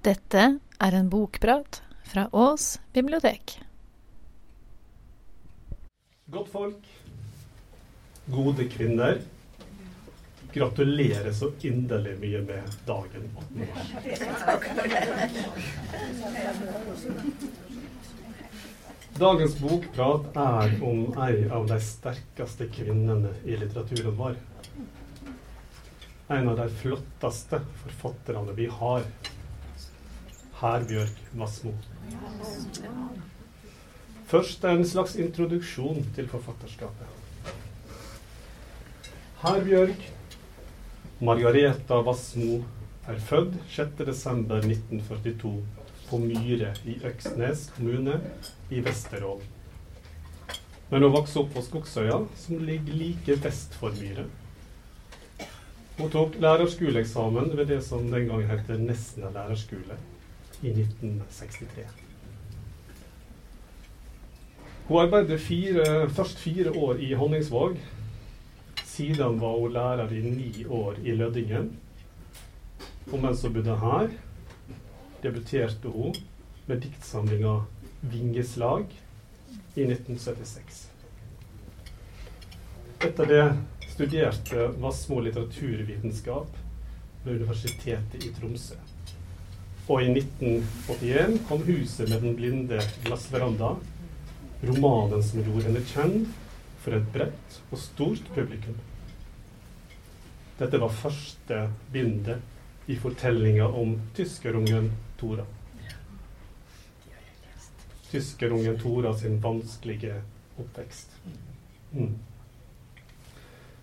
Dette er en bokprat fra Ås bibliotek. Godt folk, gode kvinner. Gratulerer så inderlig mye med dagen 8. mars. Dagens bokprat er om ei av de sterkeste kvinnene i litteraturen vår. En av de flotteste forfatterne vi har. Herbjørg Wassmo. Først en slags introduksjon til forfatterskapet. Herbjørg Margareta Wassmo er født 6.12.1942 på Myre i Øksnes kommune i Vesterålen. Men hun vokste opp på Skogsøya, som ligger like vest for Myre. Hun tok lærerskoleeksamen ved det som den gang het Nesna lærerskole i 1963. Hun arbeidet fire, først fire år i Honningsvåg. Siden var hun lærer i ni år i Lødingen. Og mens hun bodde her, debuterte hun med diktsamlinga 'Vingeslag' i 1976. Etter det studerte Vassmo litteraturvitenskap ved Universitetet i Tromsø. Og i 1981 kom 'Huset med den blinde glassveranda', romanen som gjorde henne kjent for et bredt og stort publikum. Dette var første bindet i fortellinga om tyskerungen Tora. Tyskerungen Tora sin vanskelige oppvekst. Mm.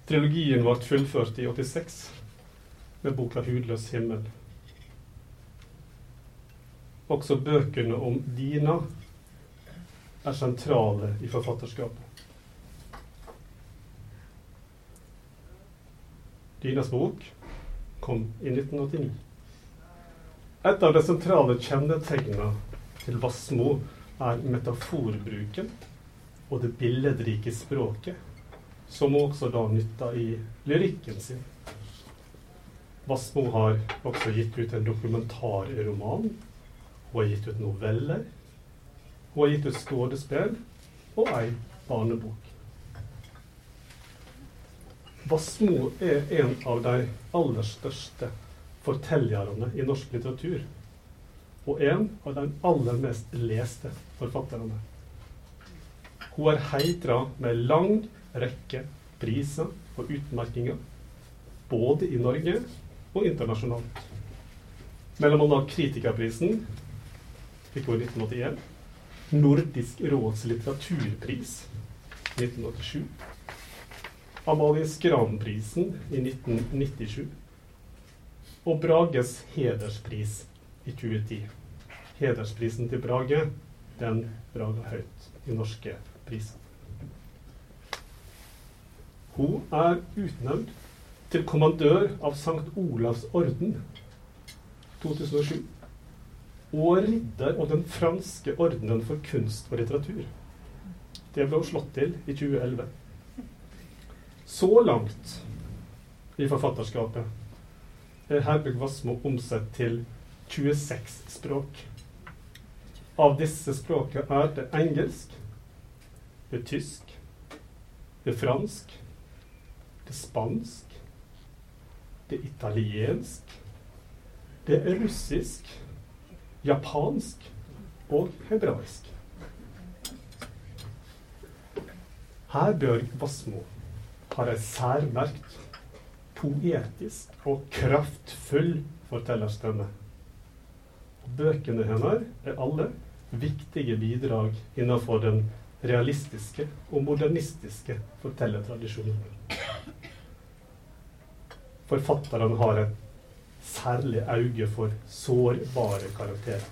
Trilogien ble fullført i 86 med boka 'Hudløs himmel'. Også bøkene om Dina er sentrale i forfatterskapet. Dinas bok kom i 1989. Et av de sentrale kjennetegnene til Wassmo er metaforbruken og det billedrike språket, som hun også da nytta i lyrikken sin. Wassmo har også gitt ut en dokumentarroman. Hun har gitt ut noveller. Hun har gitt ut skuespill og ei barnebok. Wassmo er en av de aller største fortellerne i norsk litteratur. Og en av de aller mest leste forfatterne. Hun er heitra med lang rekke priser og utmerkinger, både i Norge og internasjonalt. Mellom annet Kritikerprisen fikk hun i 1981. Nordisk råds litteraturpris 1987. Amalie Skram-prisen i 1997. Og Brages hederspris i 2010. Hedersprisen til Brage, den braga høyt i norske priser. Hun er utnevnt til kommandør av Sankt Olavs orden 2007. Og ridder av den franske ordenen for kunst og litteratur. Det ble hun slått til i 2011. Så langt i forfatterskapet er Herbjørg Wassmo omsett til 26 språk. Av disse språkene er det engelsk, det er tysk, det er fransk, det er spansk, det er italiensk, det er russisk, japansk og hebraisk. Her bør Wassmo har ei særmerkt, poetisk og kraftfull fortellerstemme. Bøkene hennes er alle viktige bidrag innenfor den realistiske og modernistiske fortellertradisjonen. Forfatteren har et særlig øye for sårbare karakterer.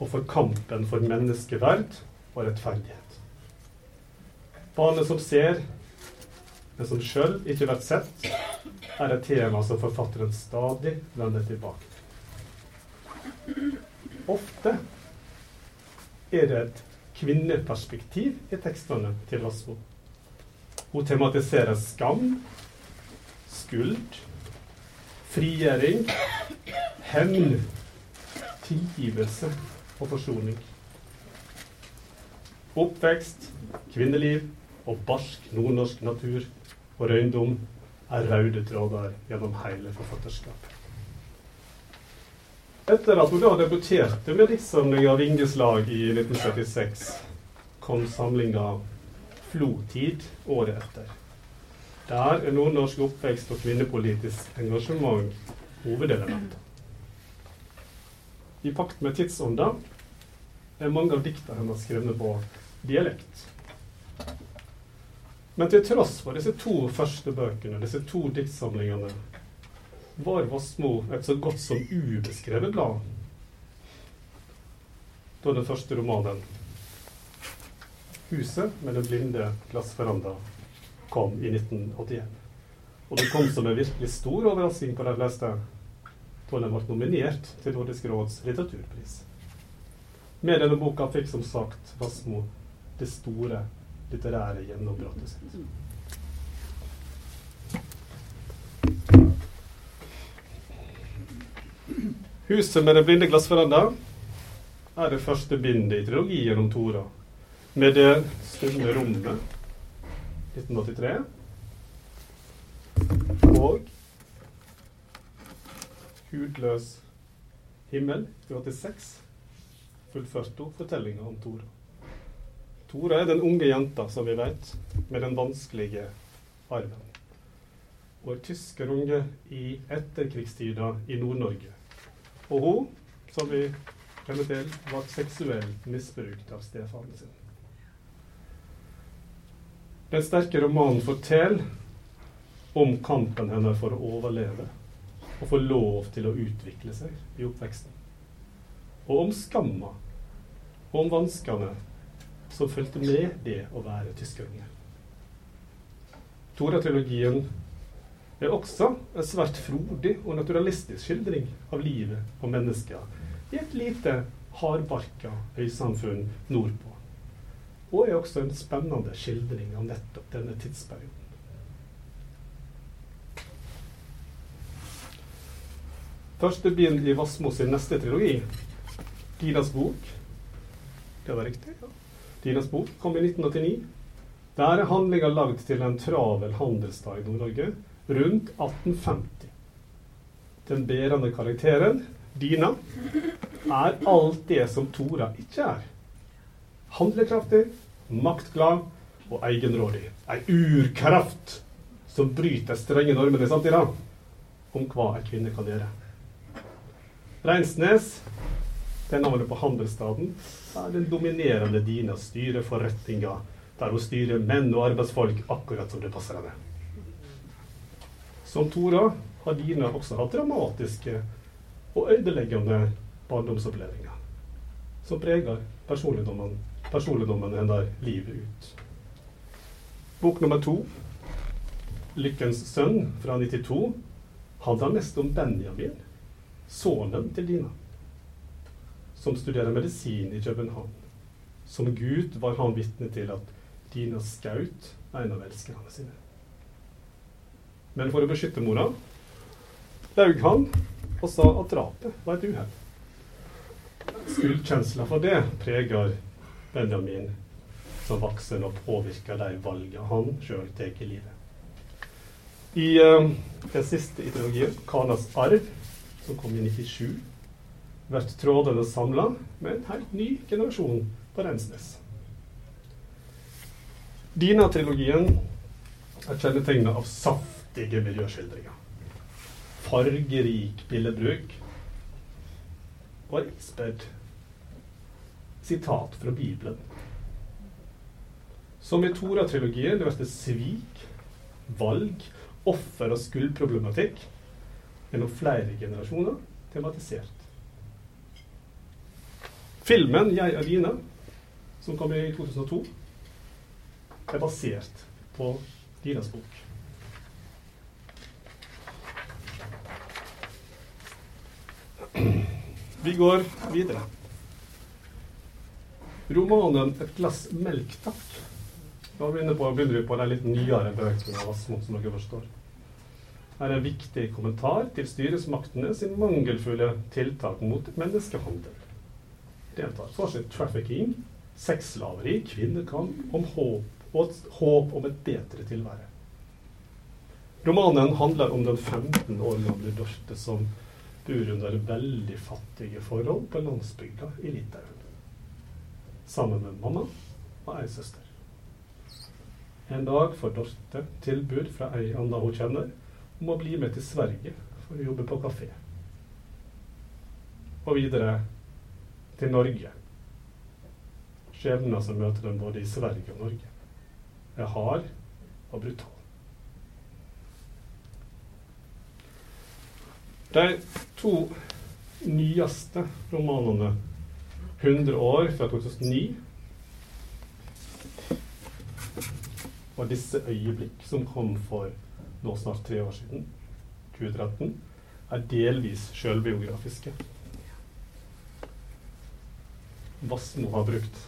Og for kampen for menneskeverd og rettferdighet. Barnet som ser, men som sjøl ikke blir sett, er et tema som forfatteren stadig vender tilbake til. Ofte er det et kvinneperspektiv i tekstene til Wassmo. Hun tematiserer skam, skuld, frigjøring, hevn, tilgivelse og forsoning. Oppvekst, kvinneliv og barsk nordnorsk natur og røyndom er røde tråder gjennom hele forfatterskapet. Etter at hun da debuterte med diktsamlinga 'Vingeslag' i 1976, kom samlinga 'Flotid' året etter. Der er nordnorsk oppvekst og kvinnepolitisk engasjement hovedelementer. I pakt med tidsånda er mange av dikta hennes skrevet på dialekt. Men til tross for disse to første bøkene, disse to diktsamlingene, var Vassmo et så godt som ubeskrevet blad da den første romanen, 'Huset med den blinde glassveranda', kom i 1981. Og det kom som en virkelig stor overraskning på de fleste da den ble nominert til Nordisk råds litteraturpris. Med denne boka fikk som sagt Vassmo det store litterære gjennombruddet sitt. Huset med den blinde glassveranda er det første bindet i trilogien om Tora. Med det stumme rommet 1983 og Hudløs himmel i 86 fullførte hun fortellinga om Tora. Tora er den unge jenta, som vi vet, med den vanskelige arven. Og er tyskerunge i etterkrigstida i Nord-Norge. Og hun, som vi kjenner til, ble seksuelt misbrukt av stefaren sin. Den sterke romanen forteller om kampen hennes for å overleve og få lov til å utvikle seg i oppveksten. Og om skamma og om vanskene som fulgte med det å være tyskerunge. Tora-trilogien er også en svært frodig og naturalistisk skildring av livet og mennesker i et lite, hardbarka øysamfunn nordpå. Og er også en spennende skildring av nettopp denne tidsperioden. Første bind i Vassmo sin neste trilogi, 'Dinas bok', det var riktig, ja. Dinas bok kom i 1989. Der er handlinga lagd til en travel handelsdag i Nord-Norge rundt 1850. Den bærende karakteren, Dina, er alt det som Tora ikke er. Handlekraftig, maktglad og egenrådig. Ei urkraft som bryter strenge normene i samtida om hva ei kvinne kan gjøre. Reinsnes, det navnet på handelsstaden, er den dominerende Dina styrer forretninga, der hun styrer menn og arbeidsfolk akkurat som det passer henne. Som Tora har Dina også hatt dramatiske og ødeleggende barndomsopplevelser som preger personligdommen, personligdommen hennes livet ut. Bok nummer to, 'Lykkens sønn', fra 92, handler mest om Benjamin, sønnen til Dina, som studerer medisin i København. Som gutt var han vitne til at Dina skjøt en av elskerne sine. Men for å beskytte mora laug han og sa at drapet var et uhell. Skyldkjensla for det preger Benjamin som voksen og påvirker de valgene han sjøl tar i livet. I uh, den siste ideologien, Kanas arv, som kom i 97, blir trådene samla med en helt ny generasjon på Rensnes. Dina-trilogien er kjennetegna av saftige miljøskildringer. Fargerik billedbruk og ispedd sitat fra Bibelen. Som i Tora-trilogien blir det svik, valg, offer og skuldproblematikk gjennom flere generasjoner tematisert. Filmen 'Jeg Dina', som kom i 2002, er basert på Dinas bok. Vi går videre. Romanen 'Et glass melk, takk'. Da begynner, på, vi på de litt nyere bøkene av Asmo, som dere forstår. Her er en viktig kommentar til styresmaktene sin mangelfulle tiltak mot menneskehandel. Deltar fortsatt trafficking, sexslaveri, kvinnekamp om håp og et håp om et bedre tilvære. Romanen handler om den 15 år gamle Dorte som bor under veldig fattige forhold på landsbygda i Litauen. Sammen med mamma og ei søster. En dag får Dorte tilbud fra ei anna hun kjenner, om å bli med til Sverige for å jobbe på kafé. Og videre til Norge. Skjebner som møter dem både i Sverige og Norge, er hard og brutal. De to nyeste romanene, 'Hundre år' fra 2009 og 'Disse øyeblikk', som kom for nå snart tre år siden, 2013, er delvis sjølbiografiske. Wassmo har brukt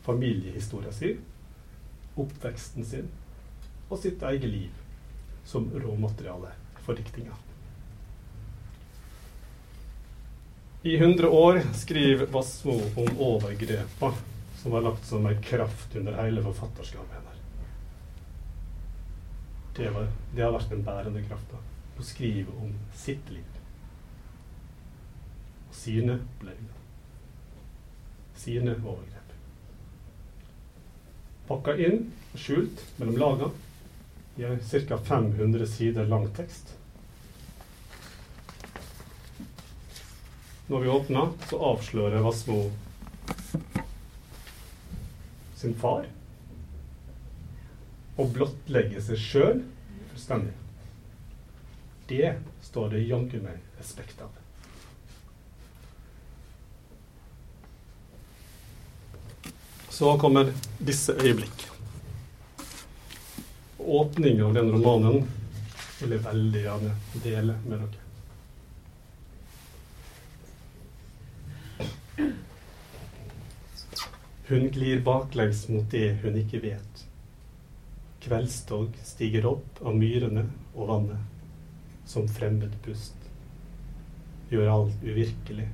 familiehistoria si, oppveksten sin og sitt eget liv som råmateriale for diktinga. I 100 år skriver Wassmo om overgrepa som var lagt som ei kraft under hele forfatterskapet hennes. Det, det, har vært den bærende krafta. Å skrive om sitt liv. Og sine opplevelser. Sine overgrep. Pakka inn og skjult mellom laga i en ca. 500 sider lang tekst. Når vi åpner, så avslører Wassmo sin far og blottlegger seg sjøl fullstendig. Det står det jaggu meg respekt av. Så kommer disse øyeblikk. Åpningen av den romanen vil jeg veldig gjerne dele med dere. Hun glir baklengs mot det hun ikke vet. Kveldstog stiger opp av myrene og vannet som fremmed pust. Gjør alt uvirkelig.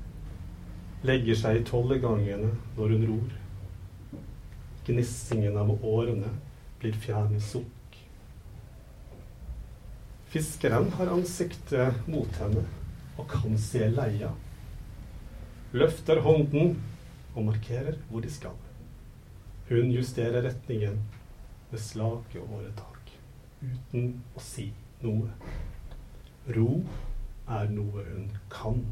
Legger seg i tollegangene når hun ror. Gnissingen av årene blir fjerne sukk. Fiskeren har ansiktet mot henne og kan se leia. Løfter hånden og markerer hvor de skal. Hun justerer retningen med slake åretak, uten å si noe. Ro er noe hun kan.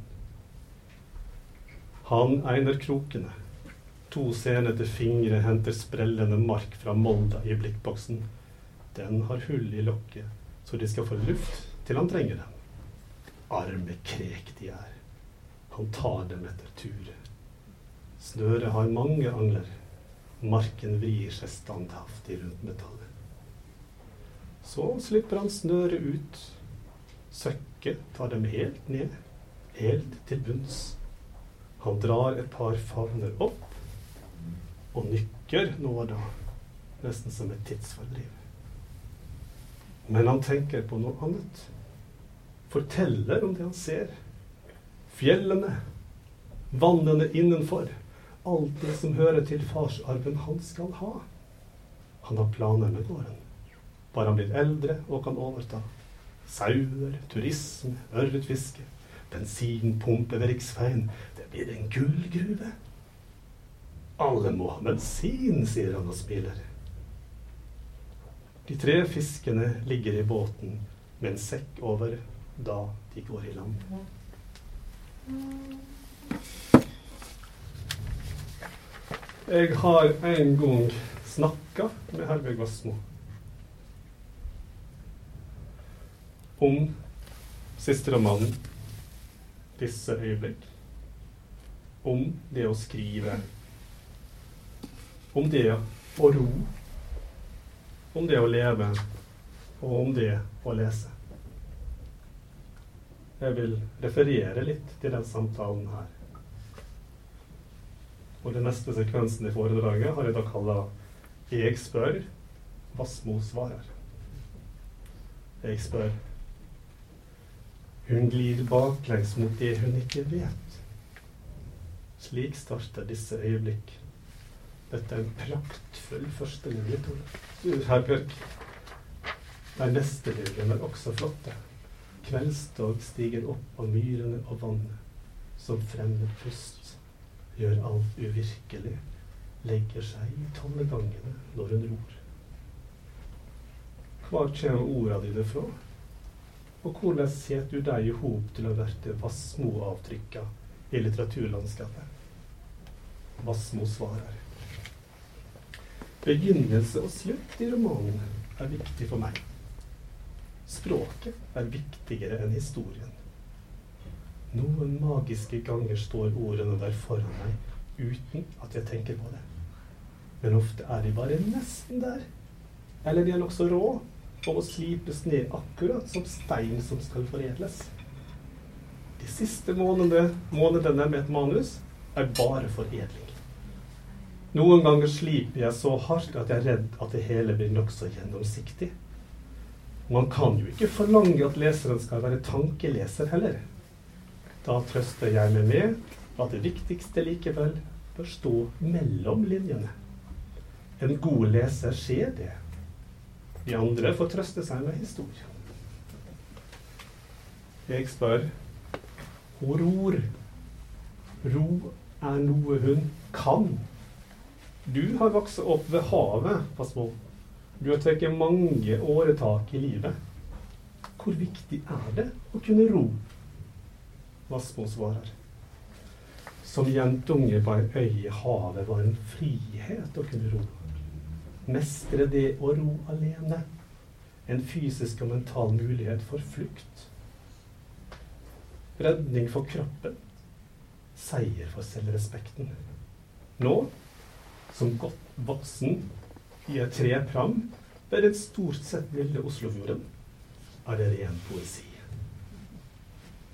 Han egner krokene. To senete fingre henter sprellende mark fra molda i blikkboksen. Den har hull i lokket, så de skal få luft til han trenger den. Arme krek de er. Han tar dem etter ture. Snøret har mange angler. Marken vrir seg standhaftig rundt metallet. Så slipper han snøret ut. Søkket tar dem helt ned, helt til bunns. Han drar et par favner opp og nykker nå og da, nesten som et tidsfordriv. Men han tenker på noe annet. Forteller om det han ser. Fjellene, vannene innenfor alt det som hører til farsarven han skal ha. Han har planer med gården. Bare han blir eldre og kan overta. Sauer, turisme, ørretfiske, bensinpumpe ved riksveien. Det blir en gullgruve. Alle må ha bensin, sier han og smiler. De tre fiskene ligger i båten med en sekk over da de går i land. Jeg har en gang snakka med Hervig Wassmo om siste romanen, 'Disse øyeblikk'. Om det å skrive. Om det å ro. Om det å leve. Og om det å lese. Jeg vil referere litt til den samtalen her. Og den neste sekvensen i foredraget har jeg da kalla 'Jeg spør, Vassmo svarer'. Jeg spør. Hun glir baklengs mot det hun ikke vet. Slik starter disse øyeblikk. Dette er en praktfull førstelinje, herr Bjørk. De neste linjene er også flotte. Kveldsdag stiger opp av myrene og vannet. Som fremmed pust gjør alt uvirkelig. Legger seg i tollegangene når hun ror. Hvor kommer orda dine fra? Og hvordan setter du deg i hop til å bli Vassmo-avtrykka i litteraturlandskapet? Vassmo svarer. Begynnelse og slutt i romanen er viktig for meg. Språket er viktigere enn historien. Noen magiske ganger står ordene der foran meg uten at jeg tenker på det. Men ofte er de bare nesten der. Eller de er nokså rå og må slipes ned akkurat som stein som skal foredles. De siste månedene, månedene med et manus er bare foredling. Noen ganger sliper jeg så hardt at jeg er redd at det hele blir nokså gjennomsiktig. Man kan jo ikke forlange at leseren skal være tankeleser heller. Da trøster jeg meg med at det viktigste likevel bør stå mellom linjene. En god leser ser det. De andre får trøste seg med historien. Jeg spør Hun ror. Ro er noe hun kan. Du har vokst opp ved havet, Pasmo. Du har tatt mange åretak i livet. Hvor viktig er det å kunne ro? Vassmo her. Som jentunge på ei øy i havet var en frihet å kunne ro. Mestre det å ro alene. En fysisk og mental mulighet for flukt. Redning for kroppen. Seier for selvrespekten. Nå som godt voksen i et trepram ved den stort sett lille Oslofjorden, er det ren poesi.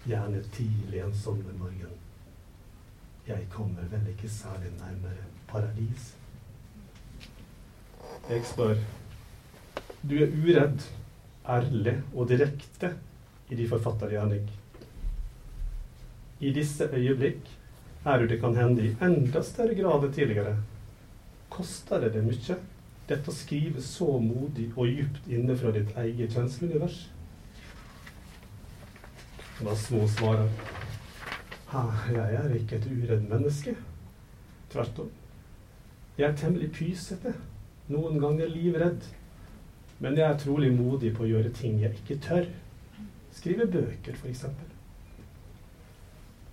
Gjerne tidlig en sommermorgen. Jeg kommer vel ikke særlig nærmere paradis. Jeg spør. Du er uredd, ærlig og direkte i din forfattergjerning. I disse øyeblikk er du det kan hende i enda større grad enn tidligere koster det deg mye, dette å skrive så modig og djupt inne fra ditt eget kjensleunivers? Vassmo svarer jeg er ikke et uredd menneske. Tvert om. Jeg er temmelig pysete, noen ganger livredd. Men jeg er trolig modig på å gjøre ting jeg ikke tør. Skrive bøker, f.eks.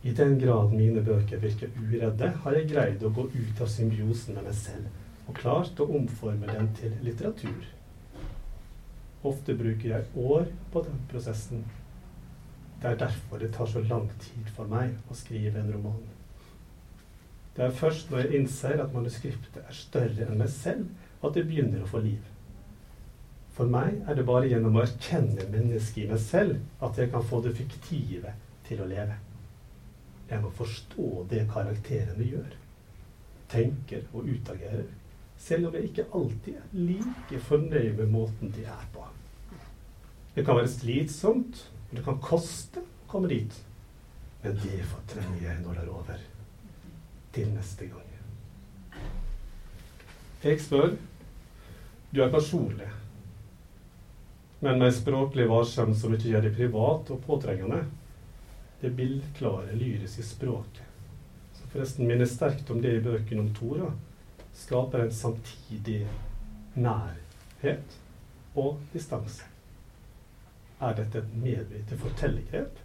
I den grad mine bøker virker uredde, har jeg greid å gå ut av symbiosen med meg selv og klart å omforme den til litteratur. Ofte bruker jeg år på den prosessen. Det er derfor det tar så lang tid for meg å skrive en roman. Det er først når jeg innser at manuskriptet er større enn meg selv, at det begynner å få liv. For meg er det bare gjennom å erkjenne mennesket i meg selv at jeg kan få det fiktive til å leve. Jeg må forstå det karakterene gjør, tenker og utagerer, selv om jeg ikke alltid er like fornøyd med måten de er på. Det kan være slitsomt, og det kan koste å komme dit. Men det fortrenger jeg når det er over. Til neste gang. Jeg spør Du er personlig, men med språklig varsom som ikke gjør det privat og påtrengende det bildklare, lyriske språket. som forresten minner sterkt om det i bøkene om Tora. Skaper en samtidig nærhet og distanse. Er dette et medvitet fortellergrep,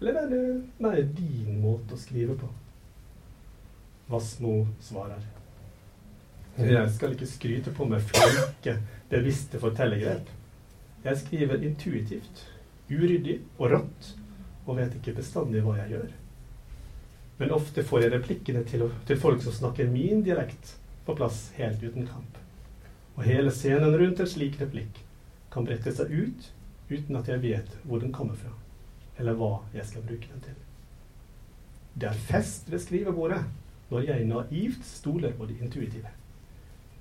eller er det mer din måte å skrive på? Vassmo svarer. Jeg skal ikke skryte på meg flinke, bevisste fortellergrep. Jeg skriver intuitivt, uryddig og rått og vet ikke bestandig hva jeg gjør. Men ofte får jeg replikkene til, til folk som snakker min dialekt, på plass helt uten kamp. Og hele scenen rundt en slik replikk kan brette seg ut uten at jeg vet hvor den kommer fra, eller hva jeg skal bruke den til. Det er fest ved skrivebordet når jeg naivt stoler på det intuitive.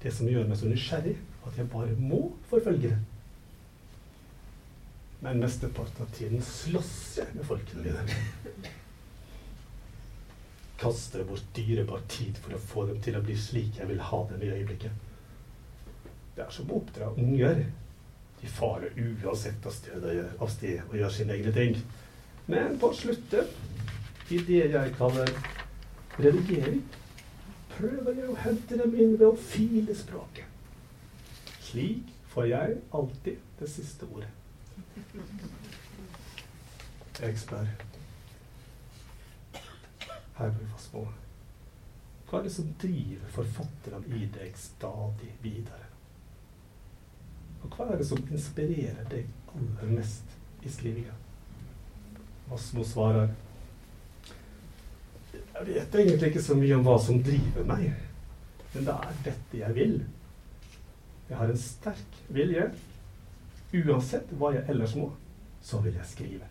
Det som gjør meg så nysgjerrig at jeg bare må forfølge det. Men mesteparten av tiden slåss jeg med folkene mine. Kaster bort dyrebar tid for å få dem til å bli slik jeg vil ha dem i øyeblikket. Det er som å oppdra unger. De farer uansett av sted, av sted og gjør sine egne ting. Men på slutten, i det jeg kaller redigering, prøver jeg å hente dem inn ved å file språket. Slik får jeg alltid det siste ordet. Spør Her hvor vi var på. Hva er det som driver forfatterne i deg stadig videre? Og hva er det som inspirerer deg aller mest i skrivinga? Asmo svarer Jeg vet egentlig ikke så mye om hva som driver meg, men det er dette jeg vil. Jeg har en sterk vilje. Uansett hva jeg ellers må, så vil jeg skrive.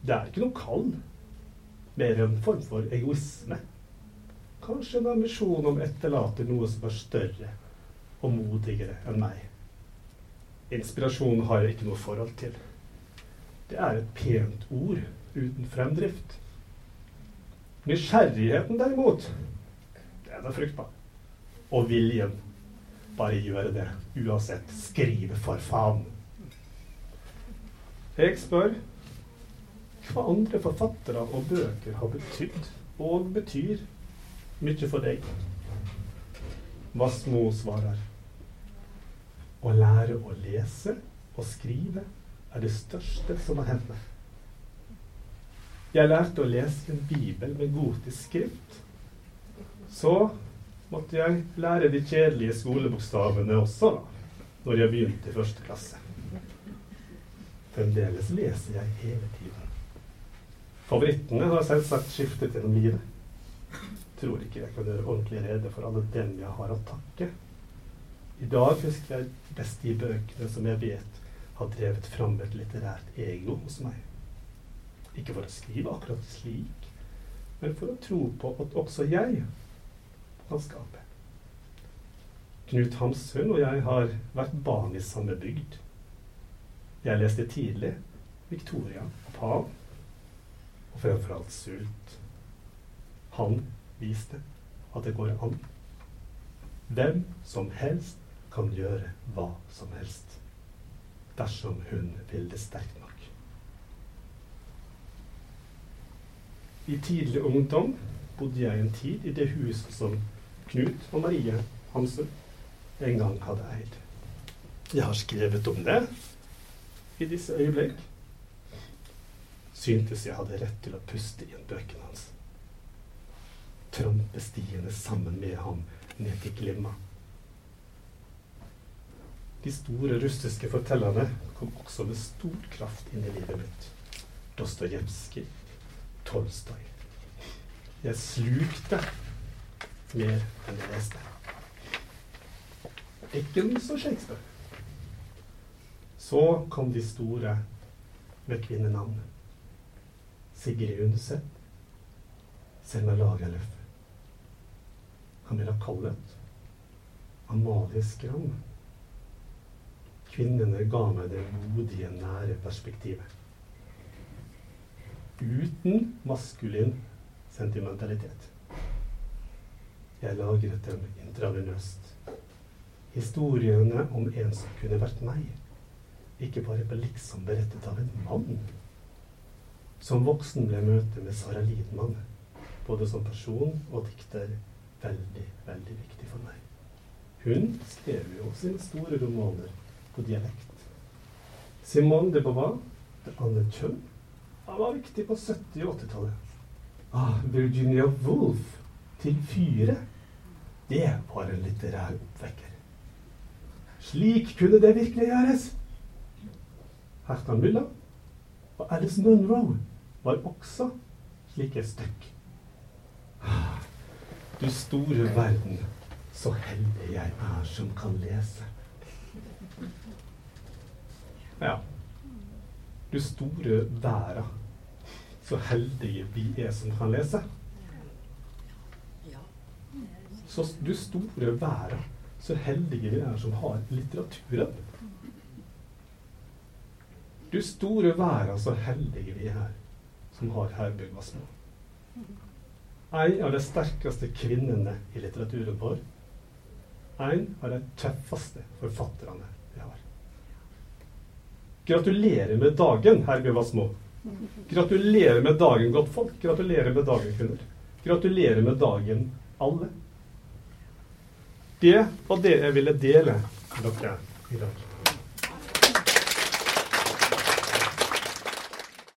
Det er ikke noe kall, mer en form for egoisme. Kanskje en ambisjon om å etterlate noe som er større og modigere enn meg. Inspirasjon har jeg ikke noe forhold til. Det er et pent ord uten fremdrift. Nysgjerrigheten, derimot, den er fruktbar. Og viljen. Bare gjøre det, uansett. Skrive for faen. Jeg spør hva andre forfattere og bøker har betydd og betyr mye for deg. Vassmo svarer å lære å lese og skrive er det største som har hendt meg. Jeg lærte å lese en bibel med gotisk skrift. Så måtte jeg lære de kjedelige skolebokstavene også, da, når jeg begynte i første klasse. Fremdeles leser jeg hele tiden. Favorittene har selvsagt skiftet gjennom livet. Tror ikke jeg kan gjøre ordentlig rede for alle dem jeg har å takke. I dag husker jeg best de bøkene som jeg vet har drevet fram et litterært ego hos meg. Ikke for å skrive akkurat slik, men for å tro på at også jeg kan skape. Knut Hamsun og jeg har vært barn i samme bygd. Jeg leste tidlig Victoria og Pav, og fremfor alt Sult. Han viste at det går an. Hvem som helst kan gjøre hva som helst. Dersom hun vil det sterkt nok. I tidlig ungdom bodde jeg en tid i det huset som Knut og Marie Hansen en gang hadde eid. Jeg har skrevet om det i disse øyeblikk. Syntes jeg hadde rett til å puste inn bøkene hans. Trampe stiene sammen med ham ned til Glimma. De store russiske fortellerne kom også med stor kraft inn i livet mitt. Dostojevskij, Tolstoj. Jeg slukte mer enn jeg leste. Dickens og Shakespeare. Så kom de store med kvinnenavn. Sigrid Undset, Selma Lagerlöf, Camilla Collett, Amalie Skram. Kvinnene ga meg det modige, nære perspektivet. Uten maskulin sentimentalitet. Jeg lagret dem intravenøst. Historiene om en som kunne vært meg. Ikke bare liksom berettet av en mann. Som voksen ble møtet med Sara Lidmann, både som person og dikter, veldig, veldig viktig for meg. Hun skrev jo sine store romaner dialekt. Simone de Beauvoir, det andre kjønn, var viktig på 70- og 80-tallet. Ah, Virginia Woolf til fyre. Det var en litterær oppvekker. Slik kunne det virkelig gjøres. Herta Mulla og Alice Munro var også slike stykk. Ah, du store verden, så heldig jeg er som kan lese. Ja. Du store verda, så heldige vi er som kan lese. Så du store verda, så heldige vi er som har litteraturen. Du store verda, så heldige vi er som har Herbjørg Wassmo. En av de sterkeste kvinnene i litteraturen vår. En av de tøffeste forfatterne. Gratulerer med dagen, Herbjørg små. Gratulerer med dagen, godt folk. Gratulerer med dagen, kvinner. Gratulerer med dagen, alle. Det var det jeg ville dele med dere i dag.